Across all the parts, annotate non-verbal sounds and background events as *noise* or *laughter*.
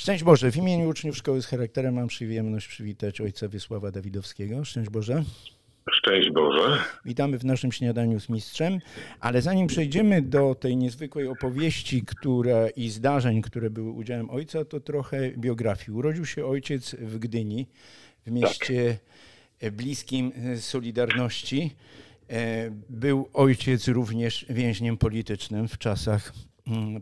Szczęść Boże, w imieniu uczniów Szkoły z Charakterem mam przyjemność przywitać ojca Wiesława Dawidowskiego. Szczęść Boże. Szczęść Boże. Witamy w naszym śniadaniu z mistrzem, ale zanim przejdziemy do tej niezwykłej opowieści które, i zdarzeń, które były udziałem ojca, to trochę biografii. Urodził się ojciec w Gdyni, w mieście tak. bliskim Solidarności. E, był ojciec również więźniem politycznym w czasach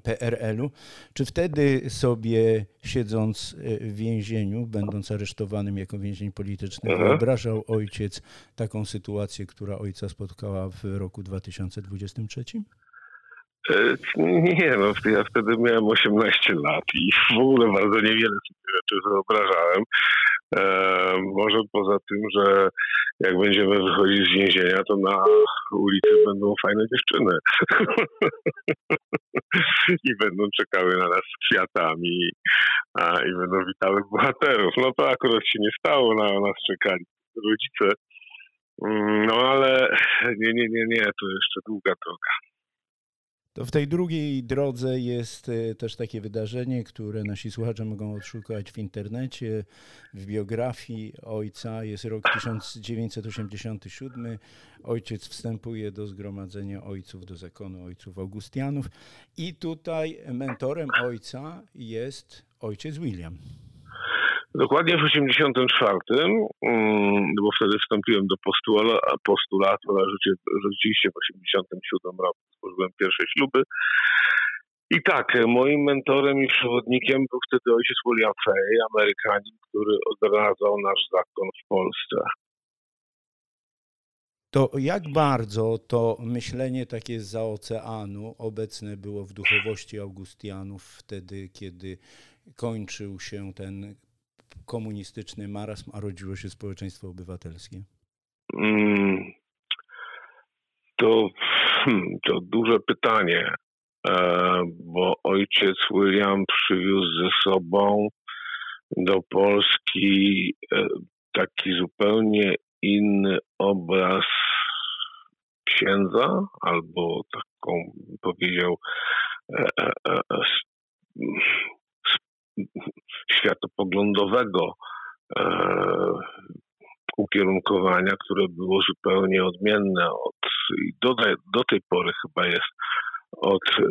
PRL-u. Czy wtedy sobie siedząc e, w więzieniu, będąc aresztowanym jako więzień polityczny, mhm. wyobrażał ojciec taką sytuację, która ojca spotkała w roku 2023? E, nie, no ja wtedy miałem 18 lat i w ogóle bardzo niewiele sobie rzeczy wyobrażałem. E, może poza tym, że jak będziemy wychodzić z więzienia, to na ulicy będą fajne dziewczyny. *laughs* I będą czekały na nas z kwiatami a, i będą witały bohaterów. No to akurat się nie stało, na nas czekali rodzice. Mm, no ale nie, nie, nie, nie, to jeszcze długa droga. To w tej drugiej drodze jest e, też takie wydarzenie, które nasi słuchacze mogą odszukać w internecie, w biografii ojca. Jest rok 1987. Ojciec wstępuje do zgromadzenia ojców, do zakonu ojców Augustianów. I tutaj mentorem ojca jest ojciec William. Dokładnie w 84, mm, bo wtedy wstąpiłem do postula, postulatu, ale rzeczywiście w 87 roku złożyłem pierwsze śluby. I tak, moim mentorem i przewodnikiem był wtedy ojciec William Fay, Amerykanin, który odradzał nasz zakon w Polsce. To jak bardzo to myślenie takie z oceanu obecne było w duchowości Augustianów wtedy, kiedy kończył się ten komunistyczny marazm, a rodziło się społeczeństwo obywatelskie? Mm, to, hmm, to duże pytanie, e, bo ojciec William przywiózł ze sobą do Polski e, taki zupełnie inny obraz księdza, albo taką powiedział światopoglądowego e, ukierunkowania, które było zupełnie odmienne od, i do, do tej pory chyba jest od e,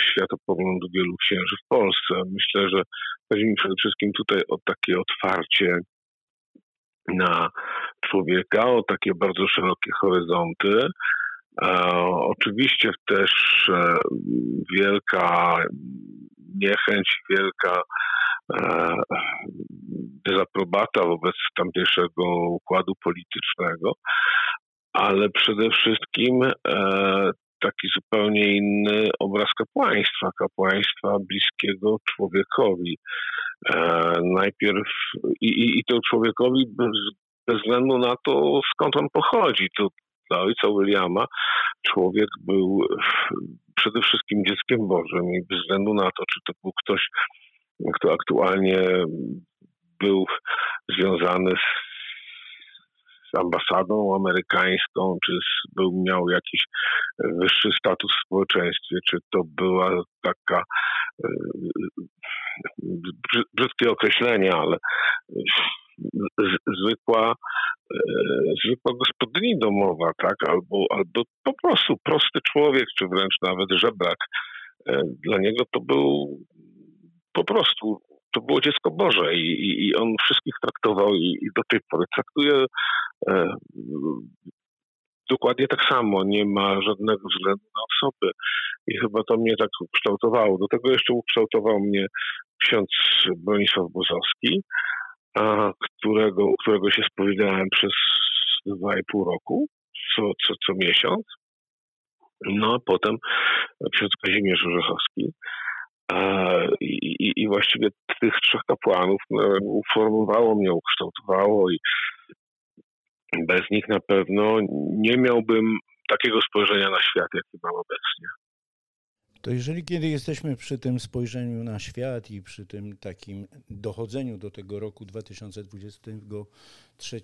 światopoglądu wielu księży w Polsce. Myślę, że chodzi mi przede wszystkim tutaj o takie otwarcie na człowieka, o takie bardzo szerokie horyzonty. E, oczywiście też e, wielka niechęć, wielka dezaprobata wobec tamtejszego układu politycznego, ale przede wszystkim e, taki zupełnie inny obraz kapłaństwa, kapłaństwa bliskiego człowiekowi. E, najpierw i, i, i to człowiekowi bez, bez względu na to, skąd on pochodzi. To dla ojca Williama człowiek był przede wszystkim dzieckiem Bożym i bez względu na to, czy to był ktoś, kto aktualnie był związany z z ambasadą amerykańską, czy był, miał jakiś wyższy status w społeczeństwie, czy to była taka e, brzydkie określenie, ale zwykła, e, zwykła gospodyni domowa, tak? Albo, albo po prostu prosty człowiek, czy wręcz nawet żebrak. E, dla niego to był po prostu, to było dziecko Boże i, i, i on wszystkich traktował i, i, do tej pory traktuje e, dokładnie tak samo. Nie ma żadnego względu na osoby i chyba to mnie tak ukształtowało. Do tego jeszcze ukształtował mnie ksiądz Bronisław Bozowski, którego, którego się spowiadałem przez dwa i pół roku, co, co, co miesiąc. No a potem ksiądz Kazimierz Orzechowski. I, i, I, właściwie tych trzech kapłanów no, uformowało mnie, ukształtowało i bez nich na pewno nie miałbym takiego spojrzenia na świat, jaki mam obecnie. To jeżeli kiedy jesteśmy przy tym spojrzeniu na świat i przy tym takim dochodzeniu do tego roku 2023,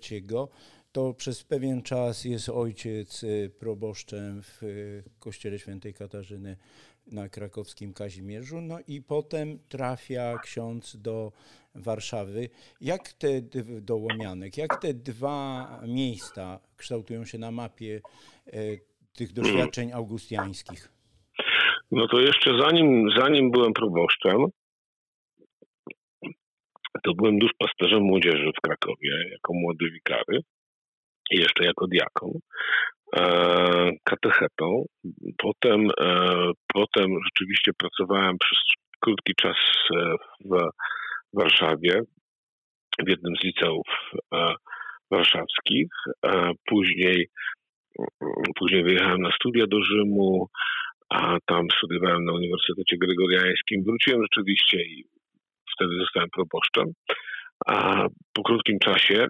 to przez pewien czas jest ojciec proboszczem w kościele świętej Katarzyny na krakowskim Kazimierzu, no i potem trafia ksiądz do Warszawy. Jak te do Łomianek, jak te dwa miejsca kształtują się na mapie y, tych doświadczeń augustiańskich? No to jeszcze zanim, zanim byłem proboszczem, to byłem duszpasterzem młodzieży w Krakowie jako młody wikary i jeszcze jako diakon, e, katechetą. Potem, e, potem rzeczywiście pracowałem przez krótki czas e, w Warszawie, w jednym z liceów warszawskich. Później, później wyjechałem na studia do Rzymu, a tam studiowałem na Uniwersytecie Gregoriańskim. Wróciłem rzeczywiście i wtedy zostałem proboszczem. A po krótkim czasie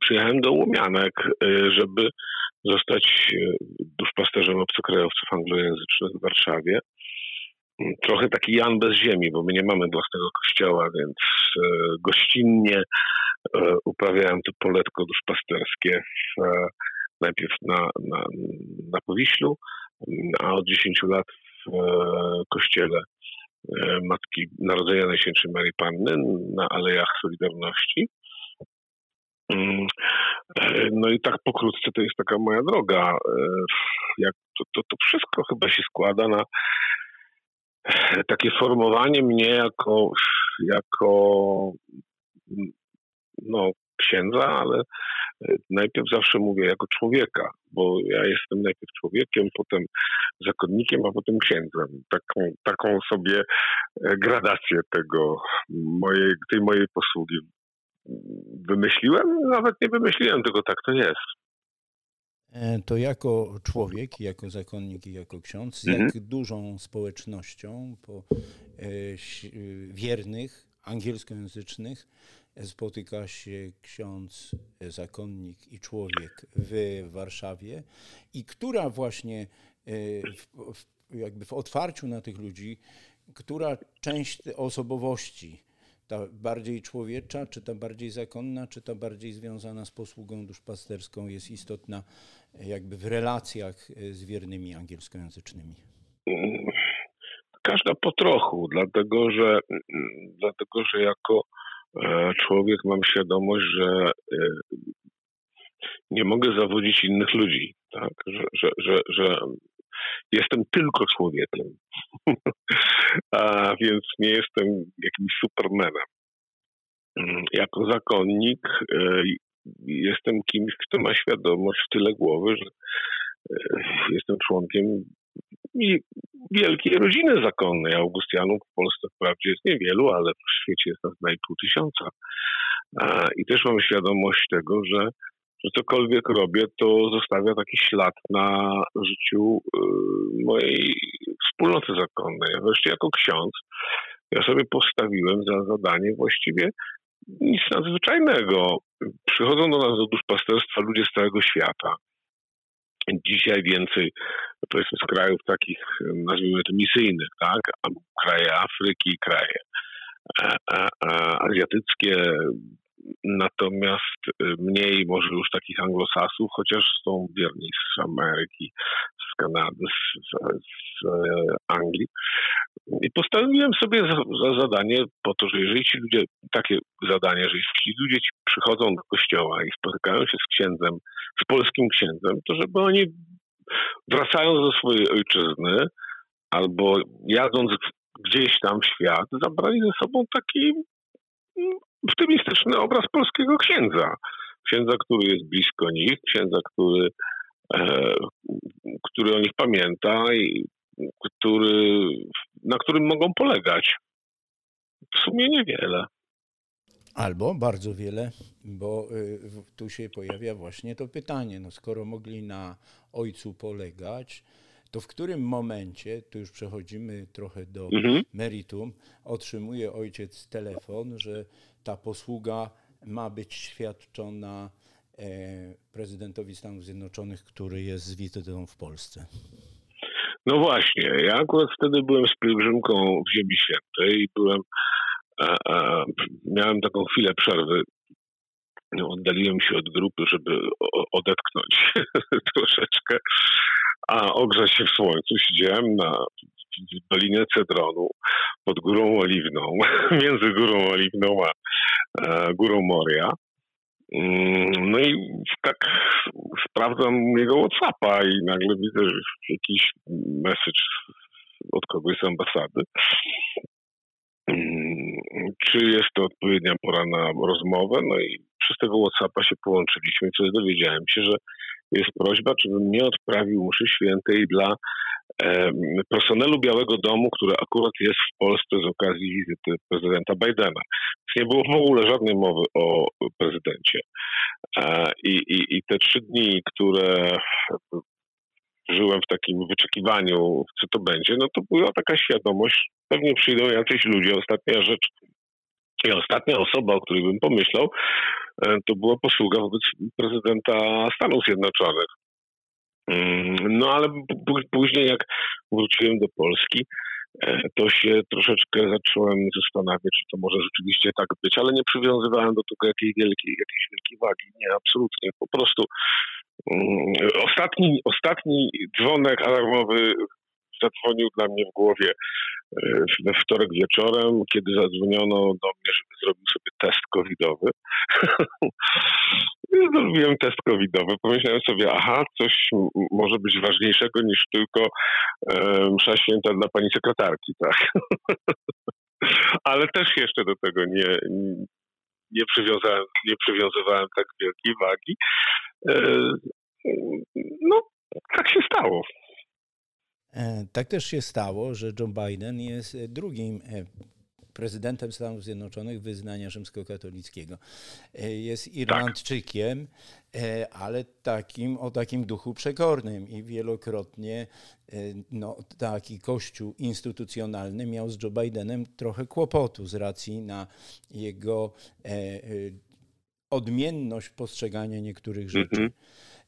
przyjechałem do Łomianek, y, żeby zostać y, duszpasterzem obcokrajowców anglojęzycznych w Warszawie. Trochę taki Jan bez ziemi, bo my nie mamy własnego kościoła, więc y, gościnnie uprawiałem to poletko duszpasterskie najpierw na, na, na Powiślu, a od 10 lat w kościele Matki Narodzenia Najświętszej Marii Panny na Alejach Solidarności. Mm, e, no i tak pokrótce to jest taka moja droga. E, jak to, to, to wszystko chyba się składa na takie formowanie mnie jako, jako no, księdza, ale najpierw zawsze mówię jako człowieka, bo ja jestem najpierw człowiekiem, potem zakonnikiem, a potem księdzem. Taką, taką sobie e, gradację tego, mojej, tej mojej posługi wymyśliłem? Nawet nie wymyśliłem, tylko tak to jest. E, to jako człowiek, jako zakonnik i jako ksiądz, z mhm. jak dużą społecznością po, e, wiernych, angielskojęzycznych spotyka się ksiądz, zakonnik i człowiek w Warszawie i która właśnie e, w, w, jakby w otwarciu na tych ludzi, która część osobowości ta bardziej człowiecza, czy ta bardziej zakonna, czy ta bardziej związana z posługą duszpasterską jest istotna jakby w relacjach e, z wiernymi angielskojęzycznymi? Każda po trochu, dlatego że, dlatego, że jako e, człowiek mam świadomość, że e, nie mogę zawodzić innych ludzi, tak? że, że, że, że jestem tylko człowiekiem. *laughs* A więc nie jestem jakimś supermenem. Mm, jako zakonnik e, jestem kimś, kto ma świadomość w tyle głowy, że e, jestem członkiem wielkiej rodziny zakonnej. Augustianów w Polsce wprawdzie jest niewielu, ale w świecie jest nas 2,5 tysiąca. I też mam świadomość tego, że że cokolwiek robię, to zostawia taki ślad na życiu y, mojej wspólnoty zakonnej. Wreszcie jako ksiądz ja sobie postawiłem za zadanie właściwie nic nadzwyczajnego. Przychodzą do nas do duszpasterstwa ludzie z całego świata. Dzisiaj więcej, powiedzmy, z krajów takich, nazwijmy to misyjnych, tak? Kraje Afryki, kraje azjatyckie, Natomiast y, mniej może już takich anglosasów, chociaż są wierni z Ameryki, z Kanady, z, z, z e, Anglii. I postanowiłem sobie za, za, zadanie po to, że jeżeli ci ludzie, takie zadanie, że jeśli ludzie ci przychodzą do kościoła i spotykają się z księdzem, z polskim księdzem, to żeby oni wracając do swojej ojczyzny albo jadąc gdzieś tam w świat, zabrali ze sobą taki optymistyczny obraz polskiego księdza. Księdza, który jest blisko nich, księdza, który, e, który o nich pamięta i który, na którym mogą polegać. W sumie niewiele. Albo bardzo wiele, bo y, tu się pojawia właśnie to pytanie, no skoro mogli na ojcu polegać, to w którym momencie, tu już przechodzimy trochę do Mhm. meritum, otrzymuje ojciec telefon, że ta posługa ma być świadczona e, prezydentowi Stanów Zjednoczonych, który jest z wizytą w Polsce? No właśnie, ja akurat wtedy byłem z pielgrzymką w Ziemi Świętej i byłem, e, e, miałem taką chwilę przerwy. Oddaliłem się od grupy, żeby o- odetchnąć *laughs* troszeczkę, a ogrzać się w słońcu. Siedziałem na w Dolinie Cedronu pod Górą Oliwną, *laughs* między Górą Oliwną a e, Górą Moria. Mm, No i tak sprawdzam jego Whatsappa i nagle widzę jakiś message od kogoś z ambasady. Mm, Czy jest to odpowiednia pora na rozmowę? No i przez tego Whatsappa się połączyliśmy wtedy dowiedziałem się, że jest prośba, czy nie odprawił mszy świętej dla personelu Białego Domu, który akurat jest w Polsce z okazji wizyty prezydenta Bidena. Więc nie było w ogóle żadnej mowy o prezydencie. E, I, i, i te trzy dni, które żyłem w takim wyczekiwaniu, co to będzie, no to była taka świadomość, pewnie przyjdą jacyś ludzie. Ostatnia rzecz i ostatnia osoba, o której bym pomyślał, e, to była posługa wobec prezydenta Stanów Zjednoczonych. Mm, No ale później, jak wróciłem do Polski, e, to się troszeczkę zacząłem zastanawiać, czy to może rzeczywiście tak być, ale nie przywiązywałem do tego jakiejś wielkiej, jakiejś wielkiej wagi. Nie, absolutnie. Po prostu mm, ostatni, ostatni dzwonek alarmowy zadzwonił dla mnie w głowie e, we wtorek wieczorem, kiedy zadzwoniono do mnie, żeby zrobił sobie test covidowy. *laughs* Zrobiłem test covidowy. Pomyślałem sobie, aha, coś może być ważniejszego niż tylko e, msza święta dla pani sekretarki, tak? *laughs* Ale też jeszcze do tego nie, nie przywiązałem, nie przywiązywałem tak wielkiej wagi. E, No, tak się stało. E, Tak też się stało, że Joe Biden jest e, drugim e, prezydentem Stanów Zjednoczonych wyznania rzymskokatolickiego. Jest Irlandczykiem, e, ale takim o takim duchu przekornym i wielokrotnie no, taki kościół instytucjonalny miał z Joe Bidenem trochę kłopotu z racji na jego odmienność postrzegania niektórych rzeczy. Mhm. E,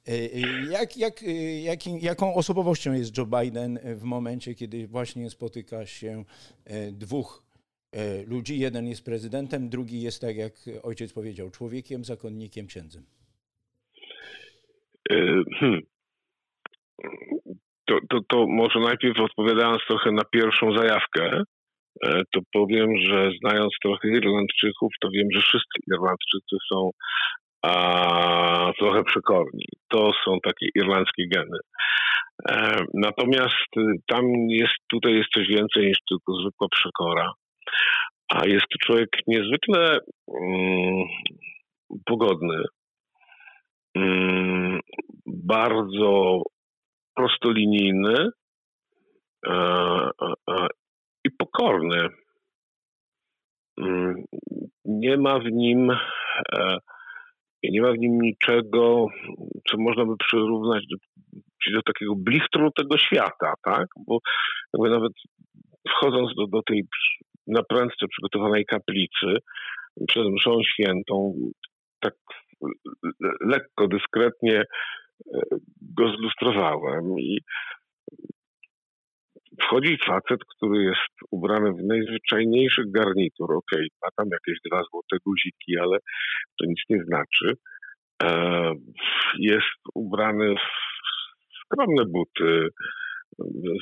e, Jak, jak, e, jakim, jaką osobowością jest Joe Biden w momencie, kiedy właśnie spotyka się e, dwóch e, ludzi? Jeden jest prezydentem, drugi jest, tak jak ojciec powiedział, człowiekiem, zakonnikiem, księdzem. E, hmm. To, to, to może najpierw odpowiadając trochę na pierwszą zajawkę, e, to powiem, że znając trochę Irlandczyków, to wiem, że wszyscy Irlandczycy są a, trochę przekorni. To są takie irlandzkie geny. E, Natomiast y, tam jest, tutaj jest coś więcej niż tylko zwykła przekora. A jest to człowiek niezwykle mm, pogodny, mm, bardzo prostolinijny e, e, e, i pokorny. Mm, Nie ma w nim e, nie ma w nim niczego, co można by przyrównać do, do takiego blichtru tego świata, tak? Bo jakby nawet wchodząc do, do tej na prędce przygotowanej kaplicy przed mszą świętą, tak lekko, dyskretnie e, go zlustrowałem i wchodzi facet, który jest ubrany w najzwyczajniejszy garnitur. Okej, ma tam jakieś dwa złote guziki, ale to nic nie znaczy. E, Jest ubrany w skromne buty,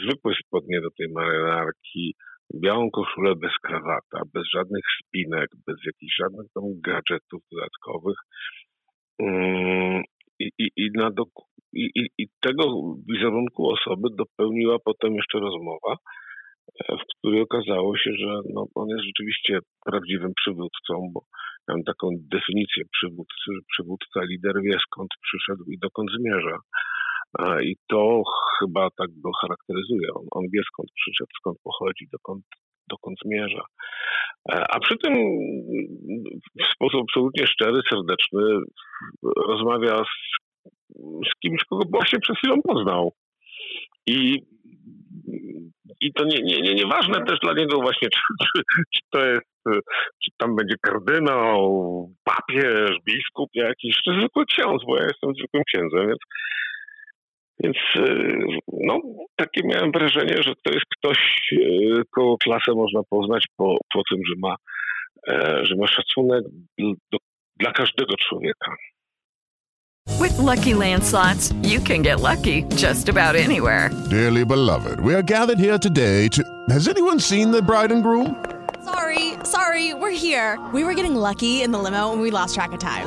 zwykłe spodnie do tej marynarki, białą koszulę bez krawata, bez żadnych spinek, bez jakichś żadnych tam gadżetów dodatkowych. I, i, i, na i, i, tego wizerunku osoby dopełniła potem jeszcze rozmowa, e, w której okazało się, że no, on jest rzeczywiście prawdziwym przywódcą, bo mam taką definicję przywódcy, że przywódca, lider wie skąd przyszedł i dokąd zmierza. A, I to chyba tak go charakteryzuje. On, on wie skąd przyszedł, skąd pochodzi, dokąd, dokąd zmierza. E, A przy tym w sposób absolutnie szczery, serdeczny rozmawia z, z kimś, kogo właśnie przed chwilą poznał. I, i to nie, nie, nie, nieważne też dla niego właśnie, *laughs* czy, czy, czy to jest, czy tam będzie kardynał, papież, biskup jakiś, czy zwykły ksiądz, bo ja jestem zwykłym księdzem, więc więc no, takie miałem wrażenie, że to jest ktoś, koło klasę można poznać po, po tym, że ma, że ma szacunek do, dla każdego człowieka. With lucky landslots, you can get lucky just about anywhere. Dearly beloved, we are gathered here today to. Has anyone seen the bride and groom? Sorry, sorry, we're here. We were getting lucky in the limo and we lost track of time.